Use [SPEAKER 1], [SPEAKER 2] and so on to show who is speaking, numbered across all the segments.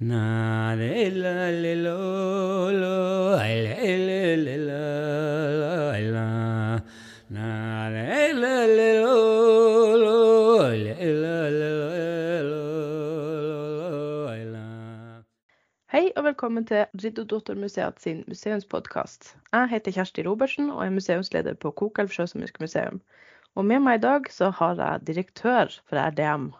[SPEAKER 1] Na le la le lo lo ai le le le la ai
[SPEAKER 2] Hei og velkommen til Riddodottermuseet sin museumspodkast. Jeg heter Kjersti Robertsen og er museumsleder på Kokelv sjøsamisk museum. Og med meg i dag så har jeg direktør for RDM,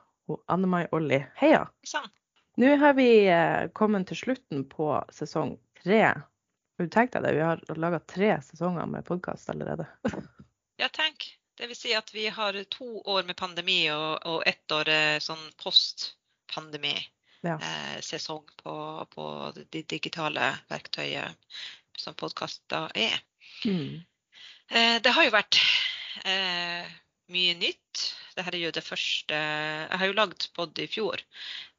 [SPEAKER 2] Anne Mai Olli. Heia!
[SPEAKER 3] Sånn.
[SPEAKER 2] Nå har vi eh, kommet til slutten på sesong tre. Har du tenkt deg det? Vi har laga tre sesonger med podkast allerede.
[SPEAKER 3] Ja, tenk. Det vil si at vi har to år med pandemi og, og ett år eh, sånn post-pandemi-sesong
[SPEAKER 2] Ja.
[SPEAKER 3] på, på de digitale verktøyet som podkaster er.
[SPEAKER 2] Mm.
[SPEAKER 3] Eh, det har jo vært eh, mye nytt. Dette er jo det første Jeg har jo lagd pod i fjor,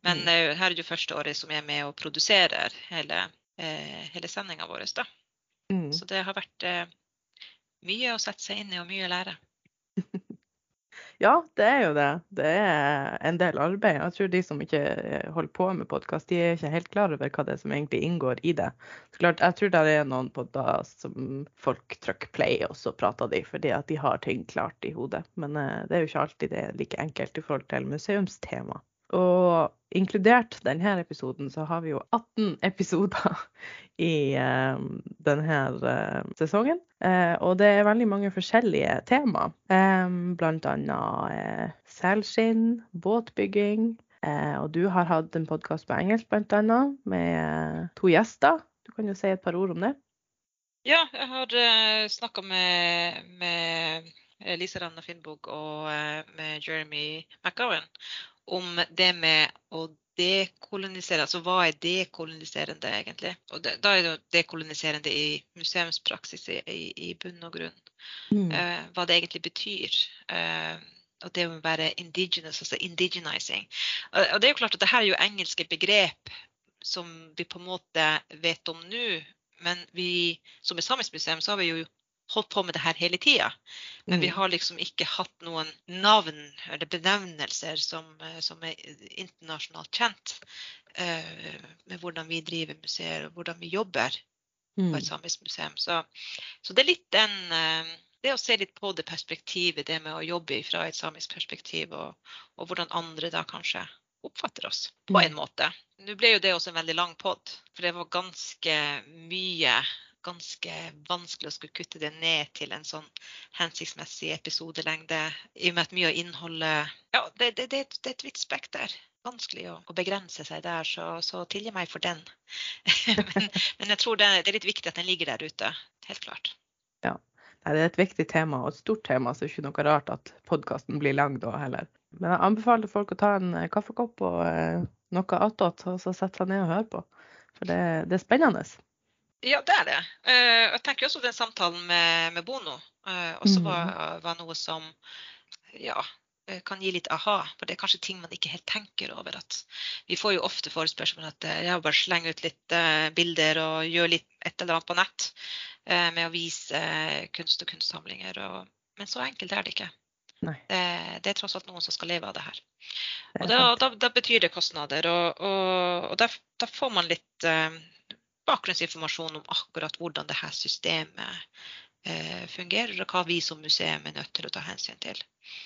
[SPEAKER 3] men
[SPEAKER 2] Mm.
[SPEAKER 3] eh, her er det jo første året som jeg er med og produserer hele, eh, hele sendinga vår. Da.
[SPEAKER 2] Mm.
[SPEAKER 3] Så det har vært eh, mye å sette seg inn i og mye å lære.
[SPEAKER 2] Ja, det er jo det. Det er en del arbeid. Jeg tror de som ikke eh, holder på med podkast, de er ikke helt klar over hva det er som egentlig inngår i det. Så klart, Jeg tror det er noen podder som folk trykker play, og så prater de fordi at de har ting klart i hodet. Men eh, det er jo ikke alltid det er like enkelt i forhold til museumstema. Og inkludert denne episoden, så har vi jo 18 episoder i uh, denne uh, sesongen. Uh, og det er veldig mange forskjellige tema. Um, blant annet eh, selskinn, båtbygging. Eh, og du har hatt en podkast på engelsk, blant annet, med to gjester. Du kan jo si et par ord om det.
[SPEAKER 3] Ja, jeg har uh, snakka med, med Rand Ranna Finnbog og med Jeremy McGowan om det med å dekolonisere. Altså hva er dekoloniserende egentlig? Og det, da er det jo dekoloniserende i museumspraksis i, i, i bunn og grunn. eh, hva det egentlig betyr. Uh, og det å være indigenous, altså indigenizing. Og, og det er jo klart at det her er jo engelske begrep som vi på en måte vet om nå. Men vi som et samisk museum, så har vi jo holdt på med det her hele tida. Men vi
[SPEAKER 2] Mm.
[SPEAKER 3] har liksom ikke hatt noen navn eller benevnelser som, eh, som er internasjonalt kjent. uh, med hvordan vi driver museer og hvordan vi jobber
[SPEAKER 2] Mm.
[SPEAKER 3] på et samisk museum. Så, så det er litt den uh, Det å se litt på det perspektivet, det med å jobbe fra et samisk perspektiv, og, og hvordan andre da kanskje oppfatter oss på
[SPEAKER 2] Mm.
[SPEAKER 3] en måte. Nå ble jo det også en veldig lang pod, for det var ganske mye ganske vanskelig å skulle kutte det ned til en sånn hensiktsmessig episodelengde. I og med at mye av innholdet Ja, det, det, det, det er et vidt spekter. Vanskelig å, å begrense seg der, så, så tilgi meg for den. men, men jeg tror det, det er litt viktig at den ligger der ute. Helt klart.
[SPEAKER 2] Nei, det er et viktig tema og et stort tema, så det er ikke noe rart at podkasten blir lang da heller. Men jeg anbefaler folk å ta en eh, kaffekopp og eh, noe attåt, og så sette seg ned og høre på. For det, det er spennende.
[SPEAKER 3] Ja, det er det. Eh, jeg tenker også den samtalen med, med Bono eh, også
[SPEAKER 2] Mhm.
[SPEAKER 3] var, var noe som ja, eh, kan gi litt aha. For det er kanskje ting man ikke helt tenker over. at Vi får jo ofte forespørsel om at jeg bare slenger ut litt bilder og gjør litt et eller annet på nett med å vise kunst og kunstsamlinger. Og, men så enkelt er det ikke. Det, det er tross alt noen som skal leve av det her.
[SPEAKER 2] Er
[SPEAKER 3] Og da, da, da betyr det kostnader. Og, og, og da, da får man litt bakgrunnsinformasjon om akkurat hvordan det her systemet eh, fungerer, og hva vi som museum er nødt til å ta hensyn til.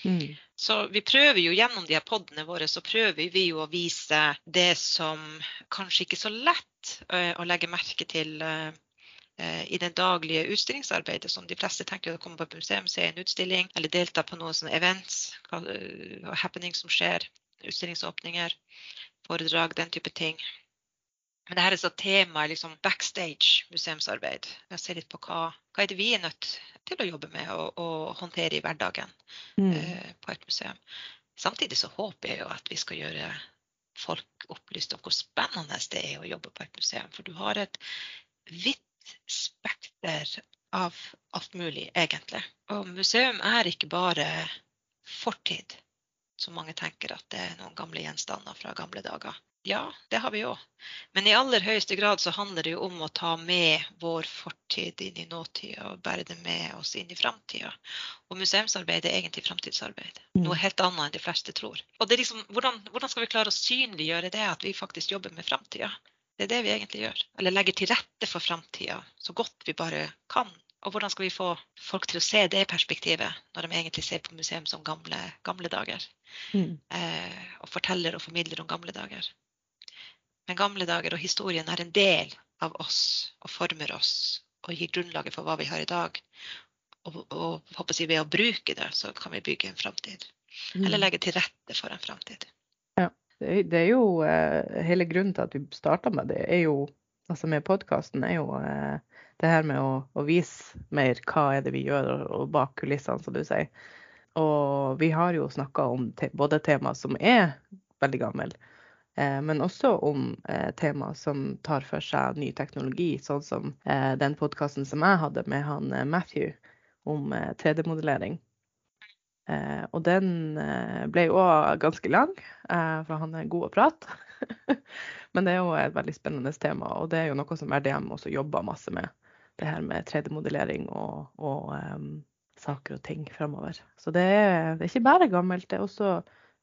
[SPEAKER 2] Mm.
[SPEAKER 3] Så vi prøver jo gjennom de her podene våre så prøver vi jo å vise det som kanskje ikke er så lett eh, å legge merke til eh, i det daglige utstillingsarbeidet, som de fleste tenker å komme på museum, se en utstilling eller delta på noen sånne events og happenings som skjer, utstillingsåpninger, foredrag, den type ting. Men det her er så tema liksom backstage museumsarbeid. Jeg ser litt på hva, hva er det vi er nødt til å jobbe med og, og håndtere i hverdagen
[SPEAKER 2] Mm.
[SPEAKER 3] eh, på et museum. Samtidig så håper jeg jo at vi skal gjøre folk opplyst om hvor spennende det er å jobbe på et museum. For du har et vidt spekter av alt mulig, egentlig. Og museum er ikke bare fortid, som mange tenker at det er noen gamle gjenstander fra gamle dager. Ja, det har vi òg. Men i aller høyeste grad så handler det jo om å ta med vår fortid inn i nåtida og bære det med oss inn i framtida. Og museumsarbeid er egentlig framtidsarbeid.
[SPEAKER 2] Mm.
[SPEAKER 3] Noe helt annet enn de fleste tror. Og det er liksom, hvordan, hvordan skal vi klare å synliggjøre det at vi faktisk jobber med framtida? Det er det vi egentlig gjør. Eller legger til rette for framtida så godt vi bare kan. Og hvordan skal vi få folk til å se det perspektivet når de egentlig ser på museum som gamle, gamle dager?
[SPEAKER 2] Mm.
[SPEAKER 3] Eh, og forteller og formidler om gamle dager. Men gamle dager og historien er en del av oss og former oss og gir grunnlaget for hva vi har i dag. Og, og håper jeg, ved å bruke det, så kan vi bygge en framtid. Eller legge til rette for en framtid.
[SPEAKER 2] Det, er- det er jo eh, hele grunnen til at vi starta med det, er jo altså med podkasten, er jo eh, det her med å, å vise mer hva er det vi gjør og, og bak kulissene, som du sier. Og vi har jo snakka om te både tema som er veldig gammel, men også om eh, tema som tar for seg ny teknologi, sånn som eh, den podkasten som jeg hadde med han eh, Matthew om eh, 3D-modellering. Eh, og den eh, ble jo òg ganske lang, eh, for han er god å prate. Men det er jo et veldig spennende tema, og det er jo noe som RDM også jobber masse med. Det her med 3D-modellering og, og em, saker og ting fremover. Så det er, det er ikke bare gammelt, det er også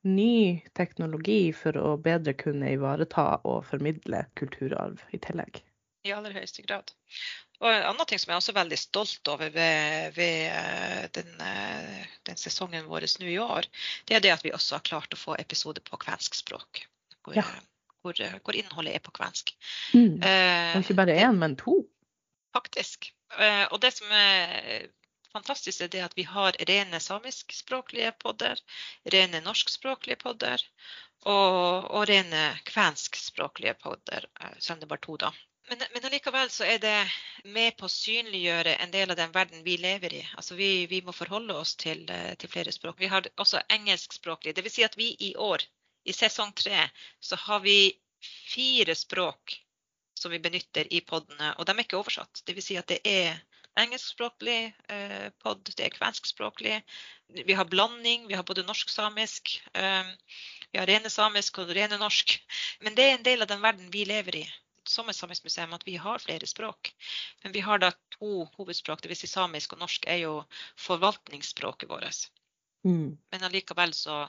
[SPEAKER 2] ny teknologi for å bedre kunne ivareta og formidle kulturarv i tillegg.
[SPEAKER 3] I aller høyeste grad. Og en annen ting som jeg er også veldig stolt over ved, ved den, den sesongen vår nå i år, det er det at vi også har klart å få episoder på kvensk språk. Hvor,
[SPEAKER 2] Ja.
[SPEAKER 3] hvor, hvor innholdet er på kvensk.
[SPEAKER 2] Mm.
[SPEAKER 3] Eh,
[SPEAKER 2] ikke bare én, men to.
[SPEAKER 3] Faktisk. Eh, Og det som er fantastisk, er det at vi har rene samiskspråklige podder, rene norskspråklige podder og, og rene kvenskspråklige podder, eh, selv om det bare to, da. Men, men allikevel så er det med på å synliggjøre en del av den verden vi lever i. Altså vi, vi må forholde oss til, eh, til flere språk. Vi har også engelskspråklige. Dvs. Si at vi i år, i sesong tre, så har vi fire språk som vi benytter i podene, og de er ikke oversatt. Dvs. Si at det er engelskspråklig eh, pod, det er kvenskspråklig. Vi har blanding, vi har både norsk-samisk, eh, vi har rene samisk og rene norsk. Men det er en del av den verden vi lever i som et samisk museum, at vi har flere språk. Men vi har da to hovedspråk, dvs. Si samisk og norsk er jo forvaltningsspråket vårt.
[SPEAKER 2] Mm.
[SPEAKER 3] Men allikevel så,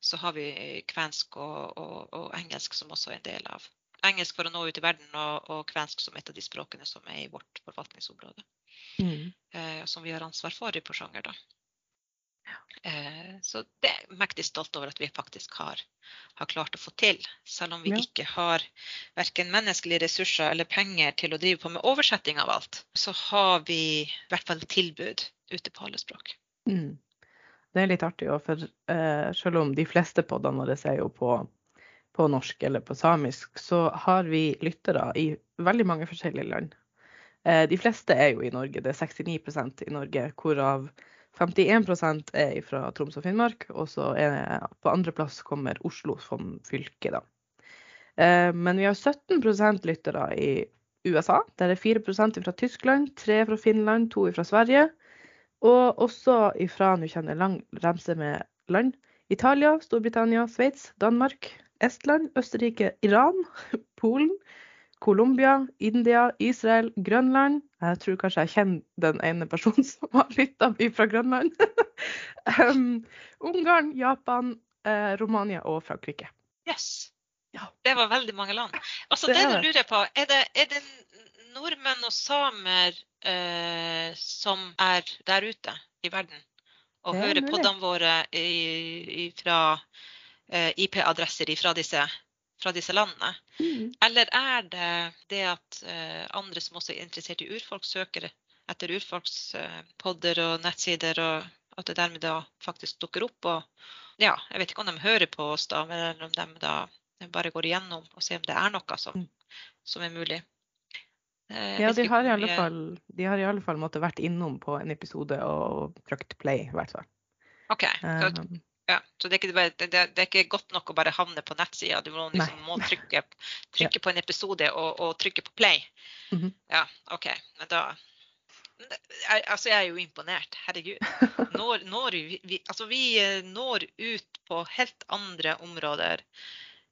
[SPEAKER 3] så har vi kvensk og, og, og engelsk som også er en del av. Engelsk for å nå ut i verden, og, og kvensk som et av de språkene som er i vårt forvaltningsområde.
[SPEAKER 2] Mm.
[SPEAKER 3] Eh, som vi har ansvar for i Porsanger, da. Eh, så det er mektig stolt over at vi faktisk har, har klart å få til. Selv om vi
[SPEAKER 2] Ja.
[SPEAKER 3] ikke har verken menneskelige ressurser eller penger til å drive på med oversetting av alt, så har vi i hvert fall tilbud ute på alle språk.
[SPEAKER 2] Mm. Det er litt artig òg, for eh, selv om de fleste podene våre er jo på, på norsk eller på samisk, så har vi lyttere i veldig mange forskjellige land. Eh, de fleste er jo i Norge, det er 69% i Norge, hvorav 51 er fra Troms og Finnmark, og så er på andreplass kommer Oslo som fylke, da. Eh, men vi har 17% lyttere i USA, der er 4% fra Tyskland, 3 fra Finland, 2 fra Sverige. Og også ifra, nå kjenner jeg lang remse med land, Italia, Storbritannia, Sveits, Danmark, Estland, Østerrike, Iran, Polen, Colombia, India, Israel, Grønland. Jeg tror kanskje jeg kjenner den ene personen som har lytta fra Grønland. um, Ungarn, Japan, eh, Romania og Frankrike.
[SPEAKER 3] Yes!
[SPEAKER 2] Ja.
[SPEAKER 3] Det var veldig mange land. Altså,
[SPEAKER 2] Det
[SPEAKER 3] det,
[SPEAKER 2] det.
[SPEAKER 3] lurer jeg på, er det, er det nordmenn og samer eh, som er der ute i verden og
[SPEAKER 2] er
[SPEAKER 3] hører
[SPEAKER 2] mulig.
[SPEAKER 3] dem våre i, i, fra IP-adresser fra disse, fra disse landene? Eller er det det at eh, andre som også er interessert i urfolk, søker etter urfolkspodder og nettsider, og at det dermed da faktisk dukker opp? Og ja, jeg vet ikke om de hører på oss da, eller om de da bare går igjennom og ser om det er noe som,
[SPEAKER 2] Mm.
[SPEAKER 3] som er mulig. Eh,
[SPEAKER 2] Ja, de har, i alle fall, de har i alle fall måttet vært innom på en episode og trykt play, i hvert fall.
[SPEAKER 3] OK. Ja, så det er, bare- det, det er ikke godt nok å bare havne på nettsida. Du må, liksom, må trykke, trykke på en episode og, og trykke på play.
[SPEAKER 2] Mhm.
[SPEAKER 3] Ja, OK. Men da jeg, Altså, jeg er jo imponert. Herregud. Når, når vi, vi, altså, vi eh, når ut på helt andre områder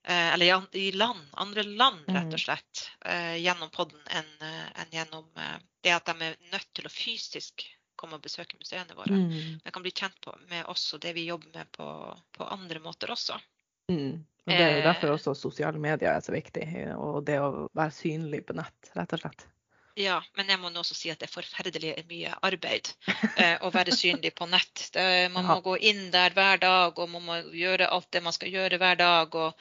[SPEAKER 3] eh, eller i, i land, andre land, rett
[SPEAKER 2] Mm.
[SPEAKER 3] og slett, eh, gjennom podden enn en gjennom eh, det at de er nødt til å fysisk komme og besøke museene våre.
[SPEAKER 2] Mm.
[SPEAKER 3] Men kan bli kjent på, med oss og det vi jobber med på, på andre måter også.
[SPEAKER 2] Mm. Og det er jo derfor
[SPEAKER 3] Eh.
[SPEAKER 2] også sosiale medier er så viktig, og det å være synlig på nett, rett og slett.
[SPEAKER 3] Ja, men jeg må nå også si at det er forferdelig mye arbeid eh, å være synlig på nett. Det, man må gå inn der hver dag, og man må gjøre alt det man skal gjøre hver dag. og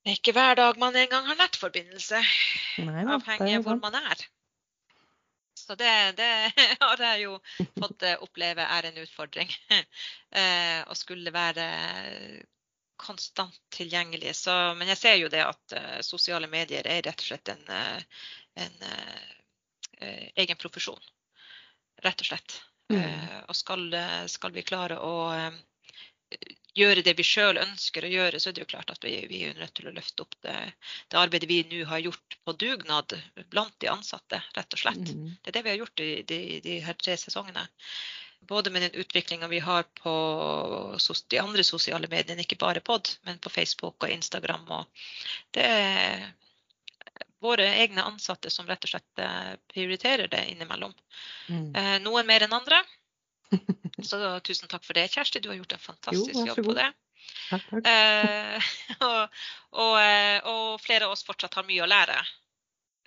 [SPEAKER 3] det er ikke hver dag man engang har nettforbindelse,
[SPEAKER 2] Nei da,
[SPEAKER 3] avhengig av hvor man er. Så det, det har jeg jo fått eh, oppleve er en utfordring. Eh, Å skulle være konstant tilgjengelig. Så, men jeg ser jo det at eh, sosiale medier er rett og slett en, eh, en egen profesjon. Rett og slett.
[SPEAKER 2] Mm.
[SPEAKER 3] Og skal, skal vi klare å gjøre det vi sjøl ønsker å gjøre, så er det jo klart at vi, vi er nødt til å løfte opp det, det arbeidet vi nå har gjort på dugnad blant de ansatte, rett og slett.
[SPEAKER 2] Mm.
[SPEAKER 3] Det er det vi har gjort i de, de her tre sesongene. Både med den utviklinga vi har på de andre sosiale mediene, ikke bare pod, men på Facebook og Instagram. Og det er våre egne ansatte som rett og slett eh, prioriterer det innimellom.
[SPEAKER 2] Mm.
[SPEAKER 3] Eh, Noen mer enn andre. Så tusen takk for det, Kjersti. Du har gjort en fantastisk
[SPEAKER 2] Jo,
[SPEAKER 3] jobb på det.
[SPEAKER 2] Takk, takk.
[SPEAKER 3] Eh, og, og, eh, og flere av oss fortsatt har mye å lære,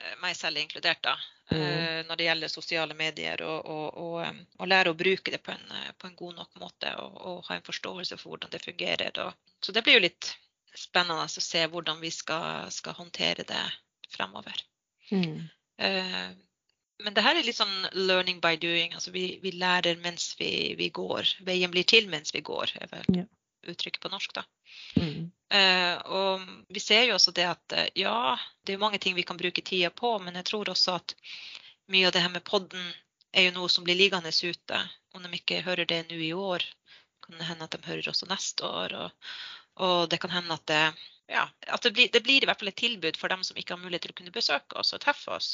[SPEAKER 3] eh, meg selv inkludert, da,
[SPEAKER 2] Mm.
[SPEAKER 3] eh, når det gjelder sosiale medier. Og, og, lære å bruke det på en, på en god nok måte og, og ha en forståelse for hvordan det fungerer. Så det blir jo litt spennende å se hvordan vi skal, skal håndtere det fremover.
[SPEAKER 2] Mm.
[SPEAKER 3] Eh, men det her er litt sånn learning by doing. altså Vi, vi lærer mens vi, vi går. Veien blir til mens vi går, er vel
[SPEAKER 2] Ja.
[SPEAKER 3] uttrykket på norsk. da.
[SPEAKER 2] Mm.
[SPEAKER 3] Uh, og vi ser jo også det at eh, ja, det er mange ting vi kan bruke tida på, men jeg tror også at mye av det her med podden er jo noe som blir liggende ute. Om de ikke hører det nå i år, kan det hende at de hører også neste år. Og, og det kan hende at det ja, at det blir, det blir i hvert fall et tilbud for dem som ikke har mulighet til å kunne besøke oss og treffe oss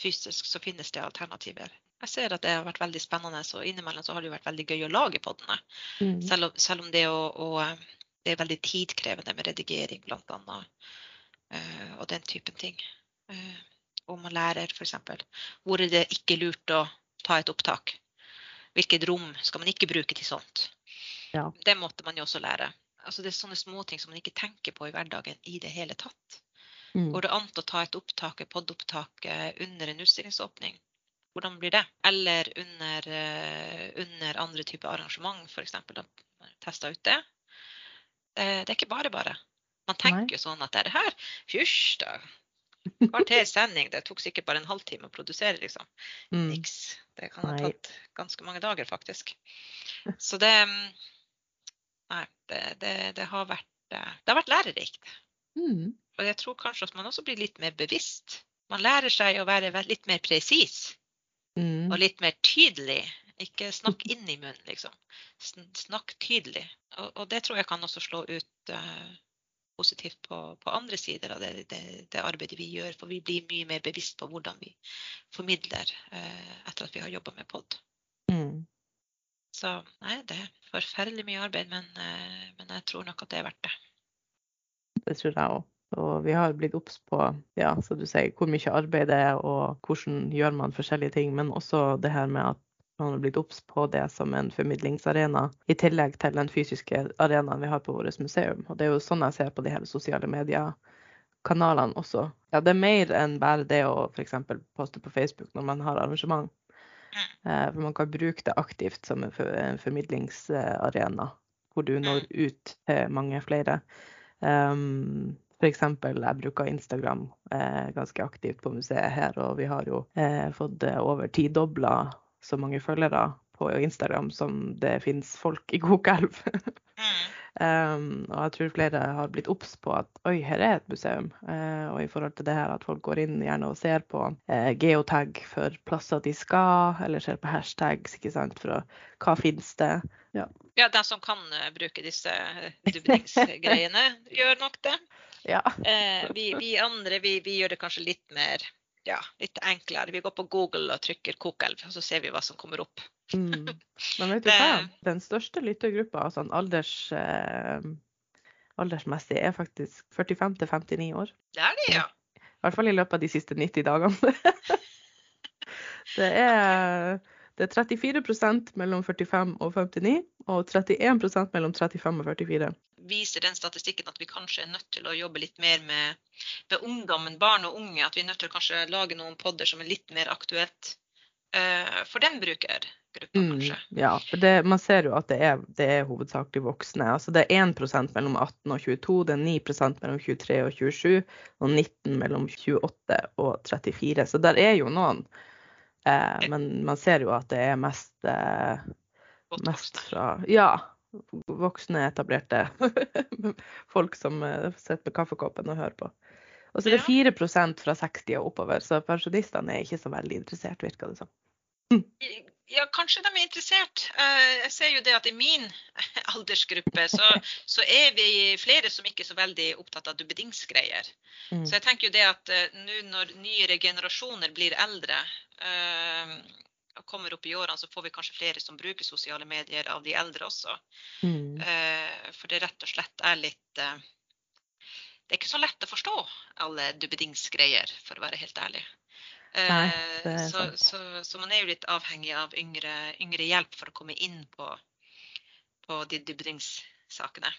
[SPEAKER 3] fysisk, så finnes det alternativer. Jeg ser at det har vært veldig spennende, så innimellom så har det vært veldig gøy å lage poddene.
[SPEAKER 2] Mm.
[SPEAKER 3] Selv om, selv om det, å, å, eh, det er veldig tidkrevende med redigering bl.a. Uh, og den typen ting. Eh, og man lærer f.eks. hvor er det ikke lurt å ta et opptak. Hvilket rom skal man ikke bruke til sånt.
[SPEAKER 2] Ja.
[SPEAKER 3] Det måtte man jo også lære. Altså Det er sånne småting som man ikke tenker på i hverdagen i det hele tatt.
[SPEAKER 2] Mm.
[SPEAKER 3] Går det an å ta et opptak, et poddopptak eh, under en utstillingsåpning? Hvordan blir det? Eller under, eh, under andre typer arrangement, f.eks. Da man testa ut det. Eh, Det er ikke bare bare. Man tenker jo sånn at det er det her, hysj da. Kvarters sending, det tok sikkert bare en halvtime å produsere, liksom.
[SPEAKER 2] Mm.
[SPEAKER 3] Niks. Det kan ha tatt ganske mange dager, faktisk. Så det mm, det, det, har vært eh, Det har vært lærerikt.
[SPEAKER 2] Mm.
[SPEAKER 3] Og jeg tror kanskje at man også blir litt mer bevisst. Man lærer seg å være litt mer presis
[SPEAKER 2] Mm.
[SPEAKER 3] og litt mer tydelig. Ikke snakk inn i munnen, liksom. Snakk tydelig. Og, og det tror jeg kan også slå ut uh, positivt på, på andre sider av det, det, det arbeidet vi gjør. For vi blir mye mer bevisst på hvordan vi formidler uh, etter at vi har jobba med pod. Så nei, det er forferdelig mye arbeid, men, eh, men jeg tror nok at det er verdt det.
[SPEAKER 2] Det tror jeg òg. Og vi har blitt obs på ja, så du sier, hvor mye arbeid det er, og hvordan gjør man forskjellige ting. Men også det her med at man har blitt obs på det som en formidlingsarena, i tillegg til den fysiske arenaen vi har på vårt museum. Og det er jo sånn jeg ser på de her sosiale mediekanalene også. Ja, det er mer enn bare det å f.eks. poste på Facebook når man har arrangement. Eh, For man kan bruke det aktivt som en formidlingsarena, hvor du når ut til mange flere. F.eks. for eksempel, jeg bruker Instagram eh, ganske aktivt på museet her, og vi har jo eh, fått over tidobla så mange følgere på Instagram som det finnes folk i Kokelv. Um, og jeg tror flere har blitt obs på at oi, her er et museum. Uh, og i forhold til det her at folk går inn gjerne og ser på uh, geotag for plasser de skal, eller ser på hashtags, ikke sant, for å, hva finnes det.
[SPEAKER 3] Ja, de som kan eh, bruke disse dubningsgreiene, gjør nok det.
[SPEAKER 2] Ja.
[SPEAKER 3] Eh, vi, vi andre vi, vi gjør det kanskje litt mer ja, litt enklere. Vi går på Google og trykker 'kokelv', og så ser vi hva som kommer opp.
[SPEAKER 2] Mm. Men vet du hva? Den største lyttergruppa, en alders, eh, aldersmessig er faktisk 45 til 59 år.
[SPEAKER 3] Det er det, ja.
[SPEAKER 2] I hvert fall i løpet av de siste 90 dagene. det, er, det er 34% mellom 45 og 59, og 31% mellom 35 og 44.
[SPEAKER 3] Viser den statistikken at vi kanskje er nødt til å jobbe litt mer med, med ungdommen, barn og unge? At vi er nødt til å kanskje lage noen podder som er litt mer aktuelt for den brukergruppa,
[SPEAKER 2] Mm,
[SPEAKER 3] kanskje?
[SPEAKER 2] ja, for det, man ser jo at det er, det er hovedsakelig voksne. Altså det er 1% mellom 18 og 22, det er 9% mellom 23 og 27, og 19 mellom 28 og 34. Så der er jo noen. Eh, men man ser jo at det er mest, eh, mest fra Ja, voksne, etablerte folk som eh, sitter med kaffekoppen og hører på. Og så er det 4% fra 60 og oppover, så pensjonistene er ikke så veldig interessert, virker det som.
[SPEAKER 3] Ja, kanskje de er interessert. Eh, Jeg ser jo det at i min aldersgruppe så, så er vi flere som ikke er så veldig opptatt av duppedingsgreier.
[SPEAKER 2] Mm.
[SPEAKER 3] Så jeg tenker jo det at eh, nå når nyere generasjoner blir eldre eh, og kommer opp i årene, så får vi kanskje flere som bruker sosiale medier av de eldre også.
[SPEAKER 2] Mm.
[SPEAKER 3] For det rett og slett er litt Det er ikke så lett å forstå alle duppedingsgreier, for å være helt ærlig. Eh,
[SPEAKER 2] Nei,
[SPEAKER 3] så, så, så man er jo litt avhengig av yngre, yngre hjelp for å komme inn på, på de dybdingssakene.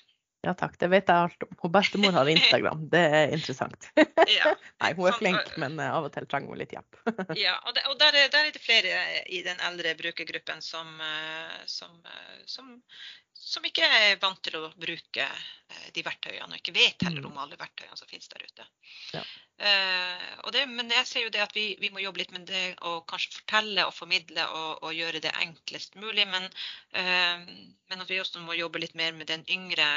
[SPEAKER 2] Ja takk, det vet jeg alt om. Hun bestemor har Instagram, det er interessant.
[SPEAKER 3] Ja.
[SPEAKER 2] Nei, hun er
[SPEAKER 3] Sånn,
[SPEAKER 2] flink, men eh, av og til trenger hun litt hjelp.
[SPEAKER 3] Ja, og, det, og der, er, der er det flere i den eldre brukergruppen som, eh, som, eh, som, som ikke er vant til å bruke eh, de verktøyene, og ikke vet heller om alle verktøyene som finnes der ute.
[SPEAKER 2] Ja.
[SPEAKER 3] Uh, det, men jeg ser jo det at vi, vi må jobbe litt med det å kanskje fortelle og formidle og, og gjøre det enklest mulig. Men, uh, men at vi også må jobbe litt mer med den yngre,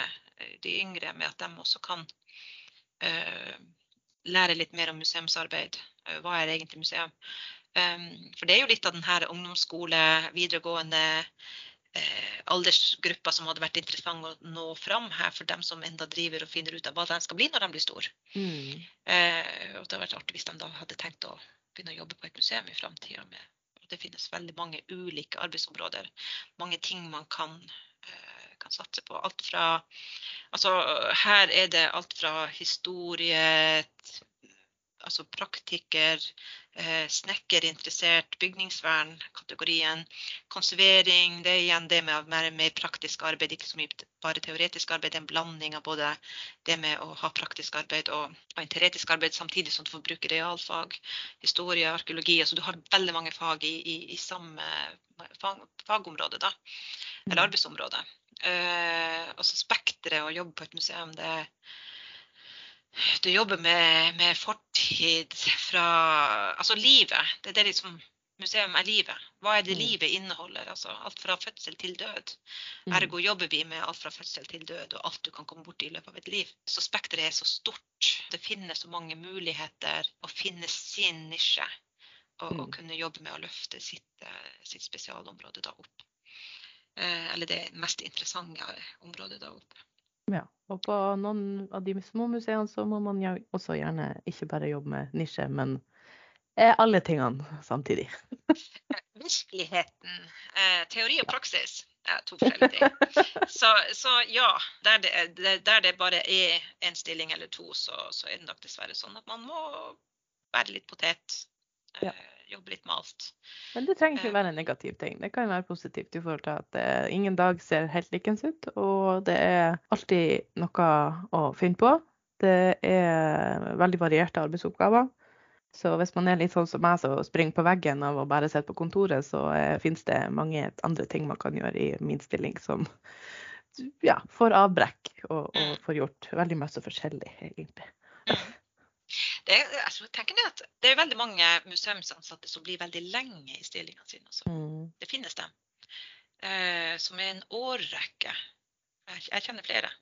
[SPEAKER 3] de yngre, med at de også kan uh, lære litt mer om museumsarbeid. Hva er egentlig museum? Um, for det er jo litt av den her ungdomsskole, videregående eh, aldersgruppa som hadde vært interessant å nå fram her for dem som enda driver og finner ut av hva de skal bli når de blir store.
[SPEAKER 2] Mm.
[SPEAKER 3] Eh, og det hadde vært artig hvis de da hadde tenkt å begynne å jobbe på et museum i framtida. Det finnes veldig mange ulike arbeidsområder. Mange ting man kan, eh, kan satse på. Alt fra Altså her er det alt fra historie, altså praktiker, eh, snekkerinteressert, bygningsvernkategorien. konservering. Det er igjen det med mer, mer praktisk arbeid, ikke så mye bare teoretisk arbeid. Det er en blanding av både det med å ha praktisk arbeid og, og teoretisk arbeid, samtidig som du får bruke realfag, historie, arkeologi. Altså du har veldig mange fag i, i, i samme fag, fagområde, da. Eller
[SPEAKER 2] Mm.
[SPEAKER 3] arbeidsområde. Eh, altså spekteret å jobbe på et museum, det er du jobber med, med fortid fra Altså livet. Det er det liksom Museum er livet. Hva er det
[SPEAKER 2] Mm.
[SPEAKER 3] livet inneholder? Altså alt fra fødsel til død.
[SPEAKER 2] Mm.
[SPEAKER 3] Ergo jobber vi med alt fra fødsel til død og alt du kan komme borti i løpet av et liv. Så spekteret er så stort. Det finnes så mange muligheter å finne sin nisje. Og, og
[SPEAKER 2] Mm.
[SPEAKER 3] kunne jobbe med å løfte sitt, eh, sitt spesialområde da opp. Eh, eller det mest interessante området da opp.
[SPEAKER 2] Ja. Og på noen av de små museene så må man også gjerne ikke bare jobbe med nisje, men eh, alle tingene samtidig.
[SPEAKER 3] Virkeligheten, eh, teori og praksis er to forskjellige ting. Så, så ja, der det, er- der det bare er en stilling eller to, så, så er det nok dessverre sånn at man må være litt potet.
[SPEAKER 2] Ja.
[SPEAKER 3] Eh, jobbe litt med alt.
[SPEAKER 2] Men det trenger ikke være en negativ ting. Det kan være positivt i forhold til at eh, ingen dag ser helt likens ut, og det er alltid noe å finne på. Det er veldig varierte arbeidsoppgaver. Så hvis man er litt sånn som meg som springer på veggen av å bare sitte på kontoret, så eh, finnes det mange andre ting man kan gjøre i min stilling som ja, får avbrekk og, og får gjort veldig mye forskjellig, egentlig.
[SPEAKER 3] Det altså, at det er veldig mange museumsansatte som blir veldig lenge i stillingene sine. Altså.
[SPEAKER 2] Mm.
[SPEAKER 3] Det finnes dem. Eh, som er en årrekke. Jeg, jeg kjenner flere.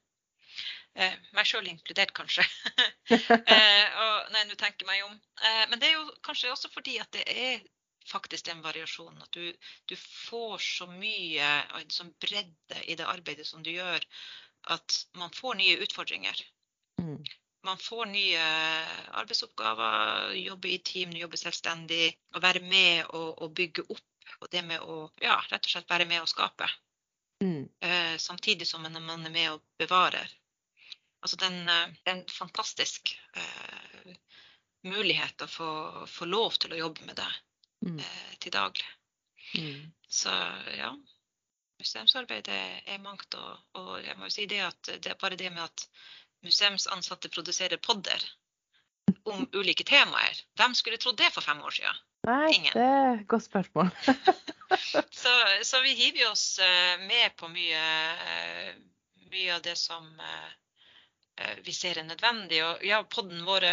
[SPEAKER 3] Eh, meg sjøl inkludert, kanskje. eh, og, nei, nå tenker jeg meg om. Eh, men det er jo kanskje også fordi at det er faktisk den variasjonen. At du, du får så mye og en sånn bredde i det arbeidet som du gjør, at man får nye utfordringer.
[SPEAKER 2] Mm.
[SPEAKER 3] Man får nye arbeidsoppgaver, jobbe i team, jobbe selvstendig. Og være med og, og bygge opp. Og det med å ja, rett og slett være med og skape.
[SPEAKER 2] Mm.
[SPEAKER 3] Uh, samtidig som man er med og bevarer. Altså den, uh, det er en fantastisk uh, mulighet å få, få, lov til å jobbe med det mm. eh, til daglig. Mm. Så ja, museumsarbeid er mangt. Og, og, jeg må jo si det at det er bare det med at museumsansatte produserer podder om ulike temaer. Hvem skulle trodd det for fem år siden?
[SPEAKER 2] Nei, Ingen. det er et godt spørsmål.
[SPEAKER 3] så, så, vi hiver oss eh, med på mye, eh, mye av det som eh, vi ser er nødvendig. Og ja, podden vår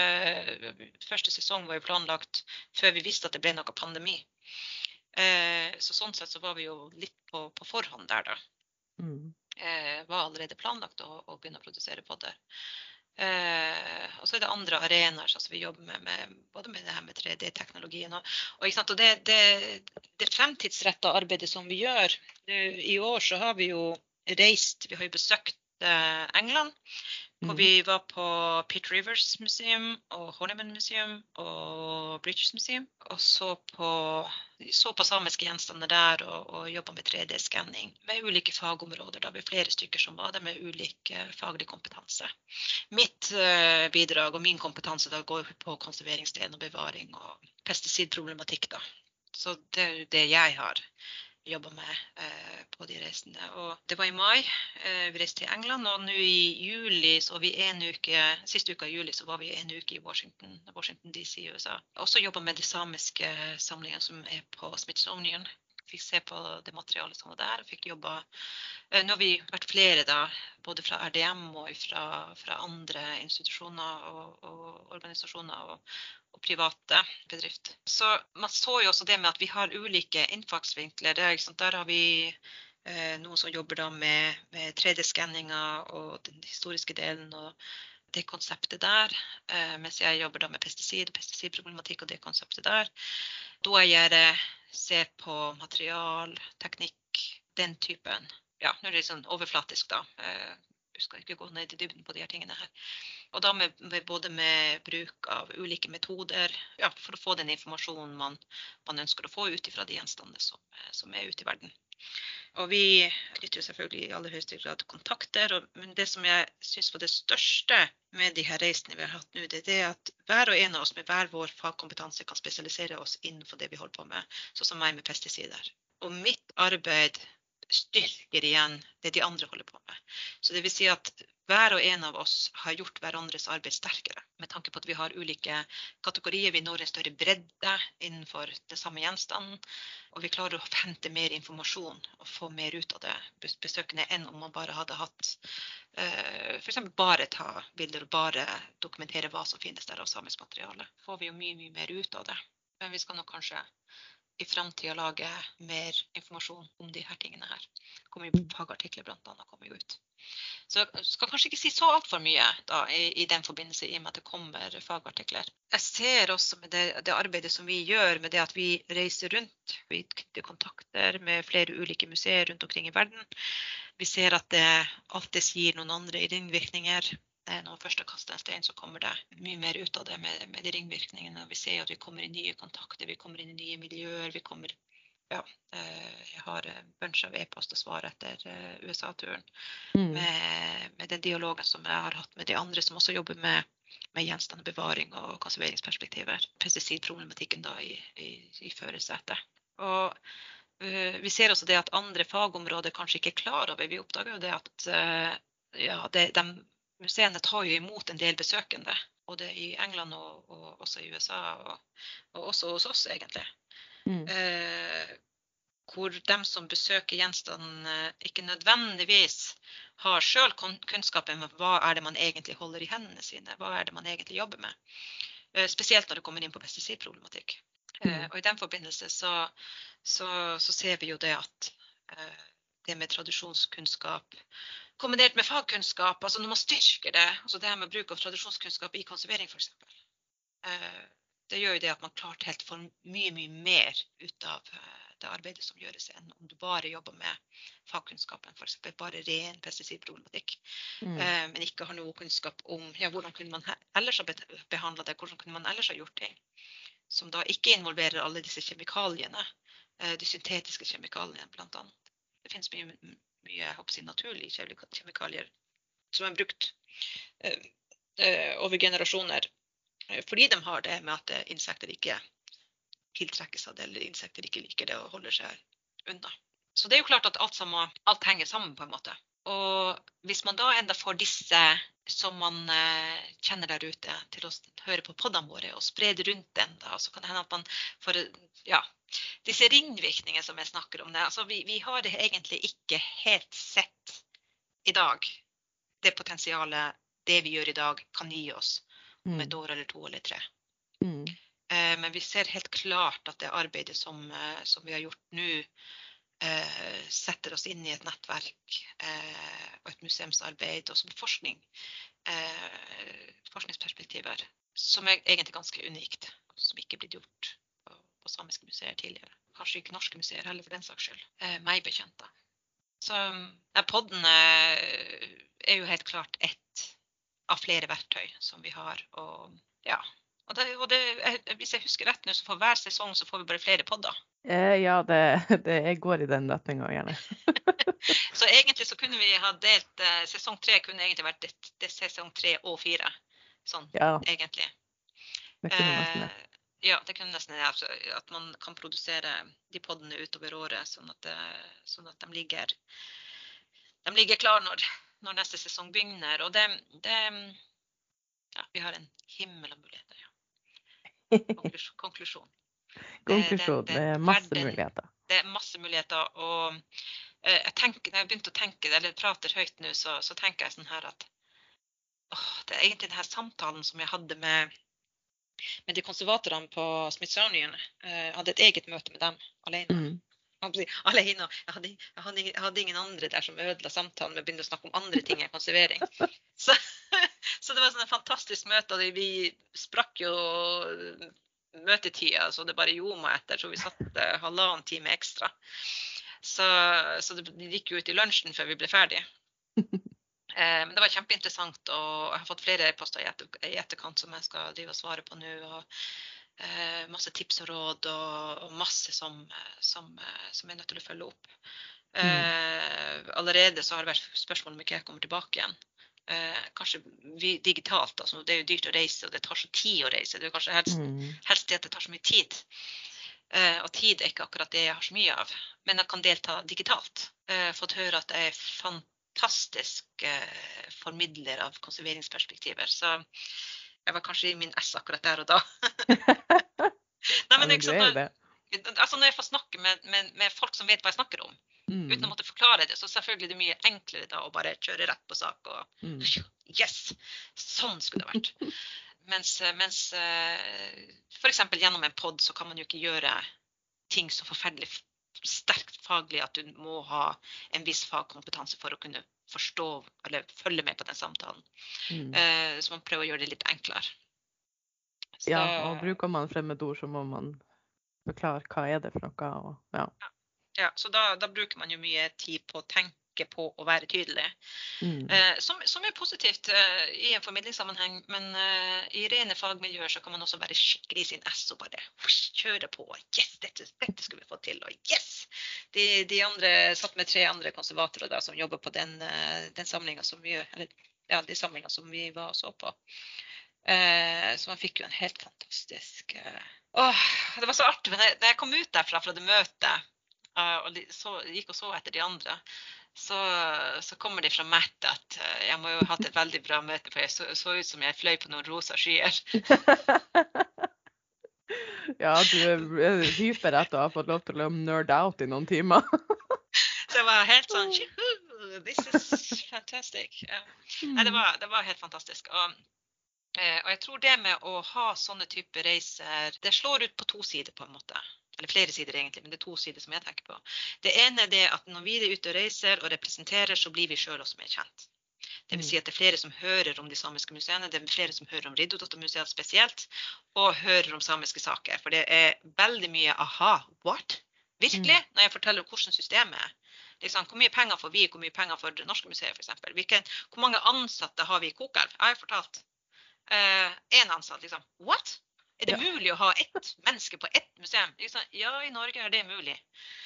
[SPEAKER 3] første sesong var jo planlagt før vi visste at det ble noe pandemi. Så sånn sett så var vi jo litt på, på forhånd der, da. Mm. Var allerede planlagt å, å begynne å produsere podder. Eh, og så er det andre arenaer som vi jobber med, med, både med det her med 3D-teknologien. Og, og, og, det, det, det fremtidsretta arbeidet som vi gjør I år så har vi jo reist, vi har jo besøkt eh, England. Hvor vi mm. var på Pitt Rivers Museum og Horniman Museum og British Museum. Og så på, så på samiske gjenstander der og, og jobba med 3D-skanning med ulike fagområder. Da vi flere stykker som var der med ulik uh, faglig kompetanse. Mitt uh, bidrag og min kompetanse da går på konserveringsdelen og bevaring og pesticidproblematikk. da. Så det er det jeg har jobba med eh, på de reisene. Og det var i mai. Eh, vi reiste til England. Og nå i juli så vi en uke Siste uka i juli så var vi en uke i Washington, Washington DC i USA. Også jobba med de samiske samlingene som er på Smithsonian. Fikk se på det materialet som var der, og fikk jobba eh, Nå har vi vært flere, da, både fra RDM og fra, fra andre institusjoner og, og organisasjoner. Og, og private bedrift. Så man så jo også det med at vi har ulike innfallsvinkler. Der har vi eh, noen som jobber med, med 3D-skanninger og den historiske delen og det konseptet der. Eh, mens jeg jobber med pesticid, pesticidproblematikk og det konseptet der. Da jeg ser på material, teknikk, den typen. Ja, nå er det sånn overflatisk, da. Jeg skal ikke gå ned i dybden på de her tingene her. Og da med, med, både med bruk av ulike metoder ja, for å få den informasjonen man, man ønsker å få ut fra de gjenstandene som, som, er ute i verden. Og vi knytter jo selvfølgelig i aller høyeste grad kontakter. Og, men det som jeg syns var det største med de her reisene vi har hatt nå, det er at hver og en av oss med hver vår fagkompetanse kan spesialisere oss innenfor det vi holder på med. Sånn som meg med pesticider. Og mitt arbeid styrker igjen det de andre holder på med. Så det vil si at hver og en av oss har gjort hverandres arbeid sterkere. Med tanke på at vi har ulike kategorier. Vi når en større bredde innenfor det samme gjenstanden. Og vi klarer å hente mer informasjon og få mer ut av det besøkende enn om man bare hadde hatt eh, f.eks. bare ta bilder og bare dokumentere hva som finnes der av samisk materiale. får vi jo mye, mye mer ut av det. Men vi skal nok kanskje i framtida lage mer informasjon om de her tingene her. kommer jo Fagartikler bl.a. kommer jo ut. Så jeg skal kanskje ikke si så altfor mye da, i, i, den forbindelse, i og med at det kommer fagartikler. Jeg ser også med det, det, arbeidet som vi gjør, med det at vi reiser rundt. Vi knytter kontakter med flere ulike museer rundt omkring i verden. Vi ser at det alltid gir noen andre ringvirkninger når man først har kasta en stein, så kommer det mye mer ut av det med, med de ringvirkningene. Vi ser at vi kommer i nye kontakter, vi kommer inn i nye miljøer. vi kommer ja, eh, jeg har en bunch av e-post og svar etter eh, USA-turen. Mm. Med, med, den dialogen som jeg har hatt med de andre som også jobber med, med gjenstand bevaring og konserveringsperspektiver. Pesticidproblematikken da i, i, i førersetet. Og uh, vi ser også det at andre fagområder kanskje ikke er klar over. Vi oppdager jo det at uh, ja, det, de museene tar jo imot en del besøkende. Både i England og, og også i USA, og, og, også hos oss, egentlig. Mm. Eh, hvor de som besøker gjenstandene, ikke nødvendigvis har sjøl kunnskapen om hva er det man egentlig holder i hendene sine. Hva er det man egentlig jobber med. Eh, spesielt når det kommer inn på pesticidproblematikk. Eh, mm. og I den forbindelse så, så, så, ser vi jo det at eh, det med tradisjonskunnskap kombinert med fagkunnskap, altså når man styrker det, altså det her med bruk av tradisjonskunnskap i konservering f.eks. Eh, det gjør jo det at man klart helt får mye, mye mer ut av eh, det arbeidet som gjøres, enn om du bare jobber med fagkunnskapen, f.eks. bare ren pesticidproblematikk, mm. Eh, men ikke har noe kunnskap om ja, hvordan kunne man ellers ha behandla det, hvordan kunne man ellers ha gjort ting som da ikke involverer alle disse kjemikaliene, de syntetiske kjemikaliene bl.a. Det finnes mye mye si, naturlige kjemikalier som er brukt eh, eh, over generasjoner. Eh, fordi de har det med at insekter ikke tiltrekkes av det, eller insekter ikke liker det og holder seg unna. Så det er jo klart at alt, sammen, alt henger sammen på en måte. Og hvis man da enda får disse som man eh, kjenner der ute, til å høre på podene våre og spre det rundt den, da, så kan det hende at man får ja, disse ringvirkningene som jeg snakker om. Det. Altså, vi, vi har det egentlig ikke helt sett i dag, det potensialet det vi gjør i dag, kan gi oss om et
[SPEAKER 2] Mm.
[SPEAKER 3] år eller to eller tre.
[SPEAKER 2] Mm.
[SPEAKER 3] Eh, Men vi ser helt klart at det arbeidet som, eh, som vi har gjort nå, eh, setter oss inn i et nettverk eh, og et museumsarbeid og som forskning. eh, Forskningsperspektiver som er egentlig ganske unikt, som ikke er blitt gjort på, på samiske museer tidligere. Kanskje ikke norske museer heller, for den saks skyld. Eh, Meg bekjent, da. Så ja, podden eh, er jo helt klart ett av flere verktøy som vi har. Og ja, og det, og det, hvis jeg husker rett nå, så for hver sesong så får vi bare flere podder.
[SPEAKER 2] Eh, ja, det, det går i den retninga, gjerne.
[SPEAKER 3] Så egentlig så kunne vi ha delt eh, Sesong tre kunne egentlig vært det, det sesong tre og fire. Sånn
[SPEAKER 2] Ja,
[SPEAKER 3] egentlig.
[SPEAKER 2] det kunne nesten det.
[SPEAKER 3] Eh, ja, det kunne nesten det. Altså, at man kan produsere de poddene utover året, sånn at, det- sånn at de ligger de ligger klar når, når neste sesong begynner. Og det, det Ja, vi har en himmel av muligheter. Ja. Konklusjon. konklusjon.
[SPEAKER 2] Konklusjon. Det er masse muligheter.
[SPEAKER 3] det er masse muligheter. Og eh, jeg tenker, når jeg begynte å tenke, eller prater høyt nå, så, så tenker jeg sånn her at åh, det er egentlig denne samtalen som jeg hadde med, med de konservatorene på Smithsonian. Eh, Jeg hadde et eget møte med dem alene.
[SPEAKER 2] Mm.
[SPEAKER 3] Alene. Jeg hadde, jeg, hadde, jeg hadde ingen andre der som ødela samtalen med å begynne å snakke om andre ting enn konservering. Så, så det var sånn et fantastisk møte, og vi sprakk jo møtetida så det bare gjorde etter. Så vi satt eh, halvannen time ekstra. Så, så det gikk jo ut i lunsjen før vi ble ferdig. Eh, men det var kjempeinteressant, og jeg har fått flere e-poster i, etter, i etterkant som jeg skal drive og svare på nå. og eh, Masse tips og råd og, og masse som, eh, som, eh, som jeg er nødt til å følge opp. Eh, allerede så har det vært spørsmål om ikke jeg kommer tilbake igjen. Eh, kanskje digitalt. Altså, det er jo dyrt å reise, og det tar så tid å reise. Det er kanskje helst,
[SPEAKER 2] Mm.
[SPEAKER 3] helst det at det tar så mye tid. Eh, og tid er ikke akkurat det jeg har så mye av. Men jeg kan delta digitalt. Eh, fått høre at jeg er fantastisk eh, formidler av konserveringsperspektiver. Så jeg var kanskje i min S akkurat der og da. Nei,
[SPEAKER 2] Ja,
[SPEAKER 3] men ikke sant?
[SPEAKER 2] det.
[SPEAKER 3] Altså, når jeg får snakke med, med, med folk som vet hva jeg snakker om, uten å
[SPEAKER 2] Mm.
[SPEAKER 3] måtte forklare det, så selvfølgelig er det mye enklere da å bare kjøre rett på sak. og
[SPEAKER 2] Mm.
[SPEAKER 3] Yes! Sånn skulle det vært. Mens, mens f.eks. gjennom en pod så kan man jo ikke gjøre ting så forferdelig sterkt faglig at du må ha en viss fagkompetanse for å kunne forstå eller følge med på den samtalen.
[SPEAKER 2] Mm.
[SPEAKER 3] Eh, Så man prøver å gjøre det litt enklere. Så-
[SPEAKER 2] Ja, og bruker man fremmedord, så må man forklare hva er det for noe. Og, ja.
[SPEAKER 3] ja, så da, da bruker man jo mye tid på å tenke på å være tydelig.
[SPEAKER 2] Mm.
[SPEAKER 3] Eh, som, som er positivt eh, i en formidlingssammenheng, men eh, i rene fagmiljøer så kan man også være skikkelig i sin ess og bare kjøre på. Yes, dette, dette skulle vi få til. Og yes! De, de andre satt med tre andre konservatorer da, som jobber på den, eh, den samlinga som vi eller, ja, de samlinga som vi var og så på. Eh, så man fikk jo en helt fantastisk eh, Åh, det var så artig. Men jeg- jeg kom ut derfra fra det møtet og de- så, gikk og så etter de andre, så, så kommer de fra Matt at eh, jeg må jo ha hatt et veldig bra møte, for jeg så, så ut som jeg fløy på noen rosa skyer.
[SPEAKER 2] ja, du er hyper etter å ha fått lov til å nerd out i noen timer.
[SPEAKER 3] Så jeg var helt sånn This is fantastic. Nei, det var, det var helt fantastisk. Og, eh, og jeg tror det med å ha sånne typer reiser, det slår ut på to sider på en måte. Eller flere sider egentlig, men det er to sider som jeg tenker på. Det ene er det at når vi er ute og reiser og representerer, så blir vi sjøl også mer kjent. Det vil si at det er flere som hører om de samiske museene, det er flere som hører om Riddardotter-museet spesielt, og hører om samiske saker. For det er veldig mye aha, what? Virkelig? Når jeg forteller om hvordan systemet er. Liksom, hvor mye penger får vi, hvor mye penger får Det Norske museet f.eks. Hvor mange ansatte har vi i Kokelv? Jeg har fortalt. Én uh, ansatt, liksom. What? Er det
[SPEAKER 2] Ja.
[SPEAKER 3] mulig å ha ett menneske på ett museum? Liksom, ja, i Norge er det mulig.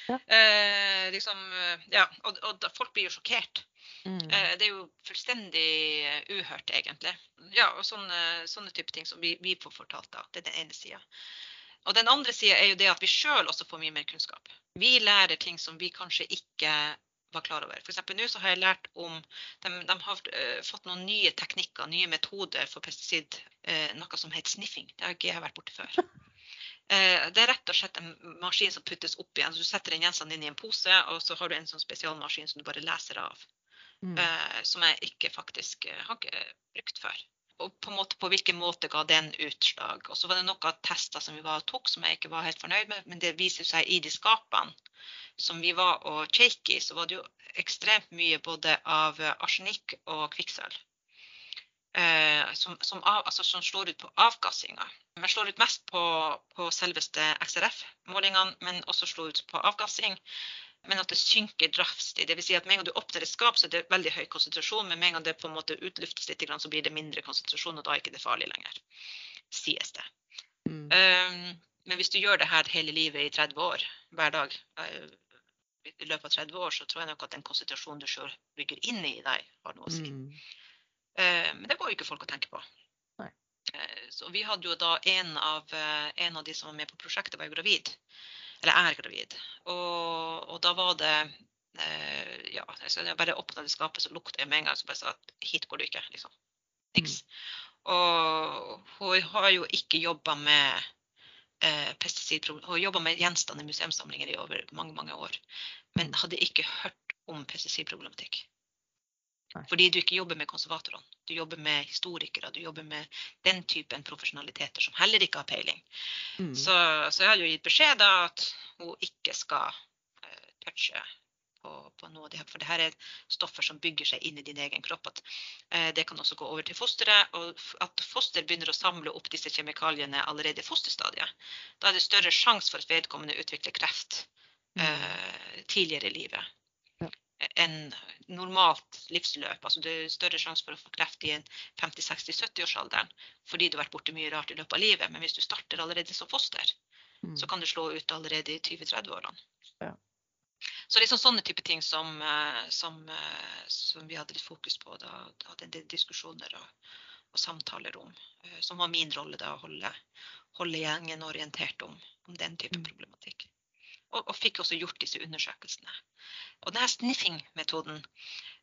[SPEAKER 2] Ja.
[SPEAKER 3] Eh, liksom, eh, ja, og, og folk blir jo sjokkert.
[SPEAKER 2] Mm.
[SPEAKER 3] Eh, Det er jo fullstendig eh, uhørt, egentlig. Ja, og sånne, sånne type ting som vi, vi får fortalt. da. Det er den ene sida. Og den andre sida er jo det at vi sjøl også får mye mer kunnskap. Vi lærer ting som vi kanskje ikke var klar over. Eksempel nå så har jeg lært om De, de har eh, fått noen nye teknikker, nye metoder for pesticid. eh, noe som heter sniffing. Det har ikke jeg vært borti før. Eh, det er rett og slett en maskin som puttes opp igjen. Så du setter den gjenstanden inn i en pose, og så har du en sånn spesialmaskin som du bare leser av
[SPEAKER 2] Mm.
[SPEAKER 3] eh, som jeg ikke faktisk har ikke brukt før. Og på, måte, på hvilken måte ga den utslag? Og så var det noen tester som vi var og tok som jeg ikke var helt fornøyd med, men det viser seg i de skapene som vi var og kjekk i, så var det jo ekstremt mye både av eh, arsenikk og kvikksølv. Eh, som, som, av, altså, som slår ut på avgassinga. Men slår ut mest på, på selveste XRF-målingene, men også slår ut på avgassing men at det synker drastisk. Dvs. Si at med en gang du åpner et skap, så er det veldig høy konsentrasjon, men med en gang det på en måte utluftes litt, så blir det mindre konsentrasjon, og da er ikke det farlig lenger. Sies det.
[SPEAKER 2] Mm.
[SPEAKER 3] Um, men hvis du gjør det her hele livet i 30 år, hver dag, uh, i løpet av 30 år, så tror jeg nok at den konsentrasjonen du sjøl bygger inn i deg, har noe å si.
[SPEAKER 2] Mm.
[SPEAKER 3] Uh, men det går jo ikke folk å tenke på. Uh, så vi hadde jo da en av, en av de som var med på prosjektet, var jo gravid. Eller er gravid. Og, og da var det eh, Ja, så jeg bare åpna det skapet, så lukta jeg med en gang. Så bare sa at hit går du ikke. liksom. Niks. Og hun har jo ikke jobba med eh, pesticidproblem. Hun jobba med gjenstander i museumssamlinger i over mange, mange år. Men hadde ikke hørt om pesticidproblematikk. Fordi du ikke jobber med konservatorene. Du jobber med historikere. Du jobber med den typen profesjonaliteter som heller ikke har peiling.
[SPEAKER 2] Mm.
[SPEAKER 3] Så, så jeg har jo gitt beskjed da at hun ikke skal uh, touche på, på noe av det her. For det her er stoffer som bygger seg inn i din egen kropp. At, uh, det kan også gå over til fosteret. Og at foster begynner å samle opp disse kjemikaliene allerede i fosterstadiet. Da er det større sjanse for at vedkommende utvikler kreft uh, tidligere i livet. Enn normalt livsløp. Altså det er større sjanse for å få kreft i en 50-60-70-årsalderen fordi du har vært borti mye rart i løpet av livet. Men hvis du starter allerede som foster,
[SPEAKER 2] Mm.
[SPEAKER 3] så kan det slå ut allerede i 20-30-årene.
[SPEAKER 2] Ja.
[SPEAKER 3] Så liksom sånne type ting som, eh, som, eh, som vi hadde litt fokus på. Da, da hadde en del diskusjoner og, og samtaler om. eh, Som var min rolle da, å holde, holde gjengen orientert om, om den type
[SPEAKER 2] Mm.
[SPEAKER 3] problematikk. Og, og fikk også gjort disse undersøkelsene. Og denne sniffing-metoden,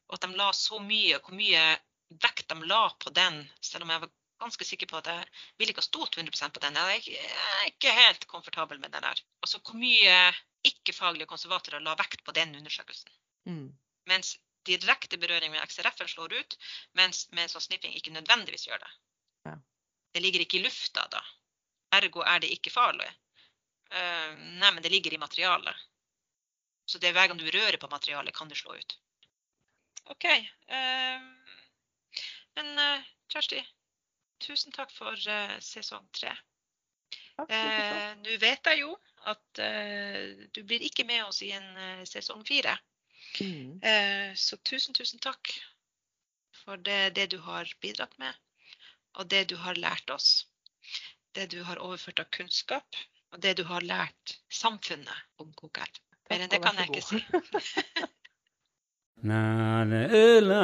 [SPEAKER 3] og at de la så mye, hvor mye vekt de la på den, selv om jeg var ganske sikker på at jeg ville ikke ha stolt 100% på den. Jeg er ikke, helt komfortabel med den der. Altså hvor mye ikke-faglige konservatorer la vekt på den undersøkelsen.
[SPEAKER 2] Mm.
[SPEAKER 3] Mens direkte berøring med XRF-en slår ut, mens med sånn sniffing ikke nødvendigvis gjør det.
[SPEAKER 2] Ja.
[SPEAKER 3] Det ligger ikke i lufta da. Ergo er det ikke farlig. Eh, nei, men det ligger i materialet. Så det er hver gang du rører på materialet, kan det slå ut. OK. eh, men eh, Kjersti, tusen takk for sesong tre. Eh, Nå vet jeg jo at eh, du blir ikke med oss i en eh, sesong fire.
[SPEAKER 2] Mm.
[SPEAKER 3] Så tusen, tusen takk for det, det du har bidratt med, og det du har lært oss. Det du har overført av kunnskap, og det du har lært samfunnet om KKR. Mer enn det kan jeg ikke si.
[SPEAKER 1] na la